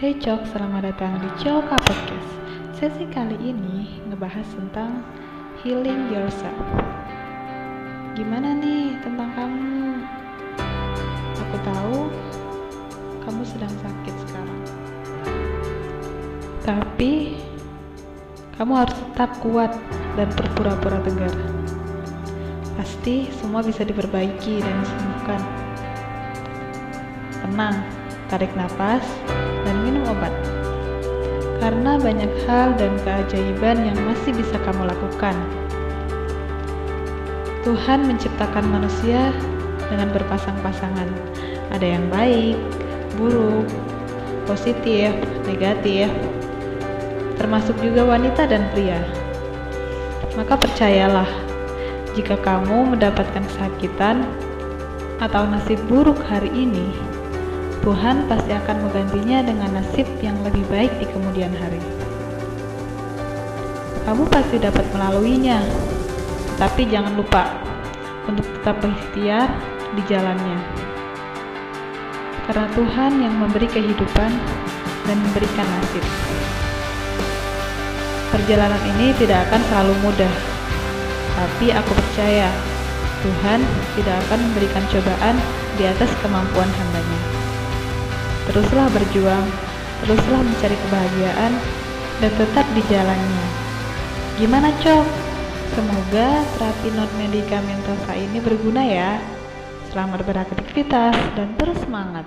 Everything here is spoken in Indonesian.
Hey Cok, selamat datang di Coka Podcast. Sesi kali ini ngebahas tentang healing yourself. Gimana nih tentang kamu? Aku tahu kamu sedang sakit sekarang. Tapi kamu harus tetap kuat dan berpura-pura tegar. Pasti semua bisa diperbaiki dan disembuhkan. Tenang, tarik nafas, dan minum obat. Karena banyak hal dan keajaiban yang masih bisa kamu lakukan. Tuhan menciptakan manusia dengan berpasang-pasangan. Ada yang baik, buruk, positif, negatif, termasuk juga wanita dan pria. Maka percayalah, jika kamu mendapatkan kesakitan atau nasib buruk hari ini, Tuhan pasti akan menggantinya dengan nasib yang lebih baik di kemudian hari. Kamu pasti dapat melaluinya, tapi jangan lupa untuk tetap berikhtiar di jalannya. Karena Tuhan yang memberi kehidupan dan memberikan nasib. Perjalanan ini tidak akan selalu mudah, tapi aku percaya Tuhan tidak akan memberikan cobaan di atas kemampuan hambanya. Teruslah berjuang, teruslah mencari kebahagiaan, dan tetap di jalannya. Gimana, Cok? Semoga terapi non medikamentosa ini berguna ya. Selamat beraktivitas dan terus semangat.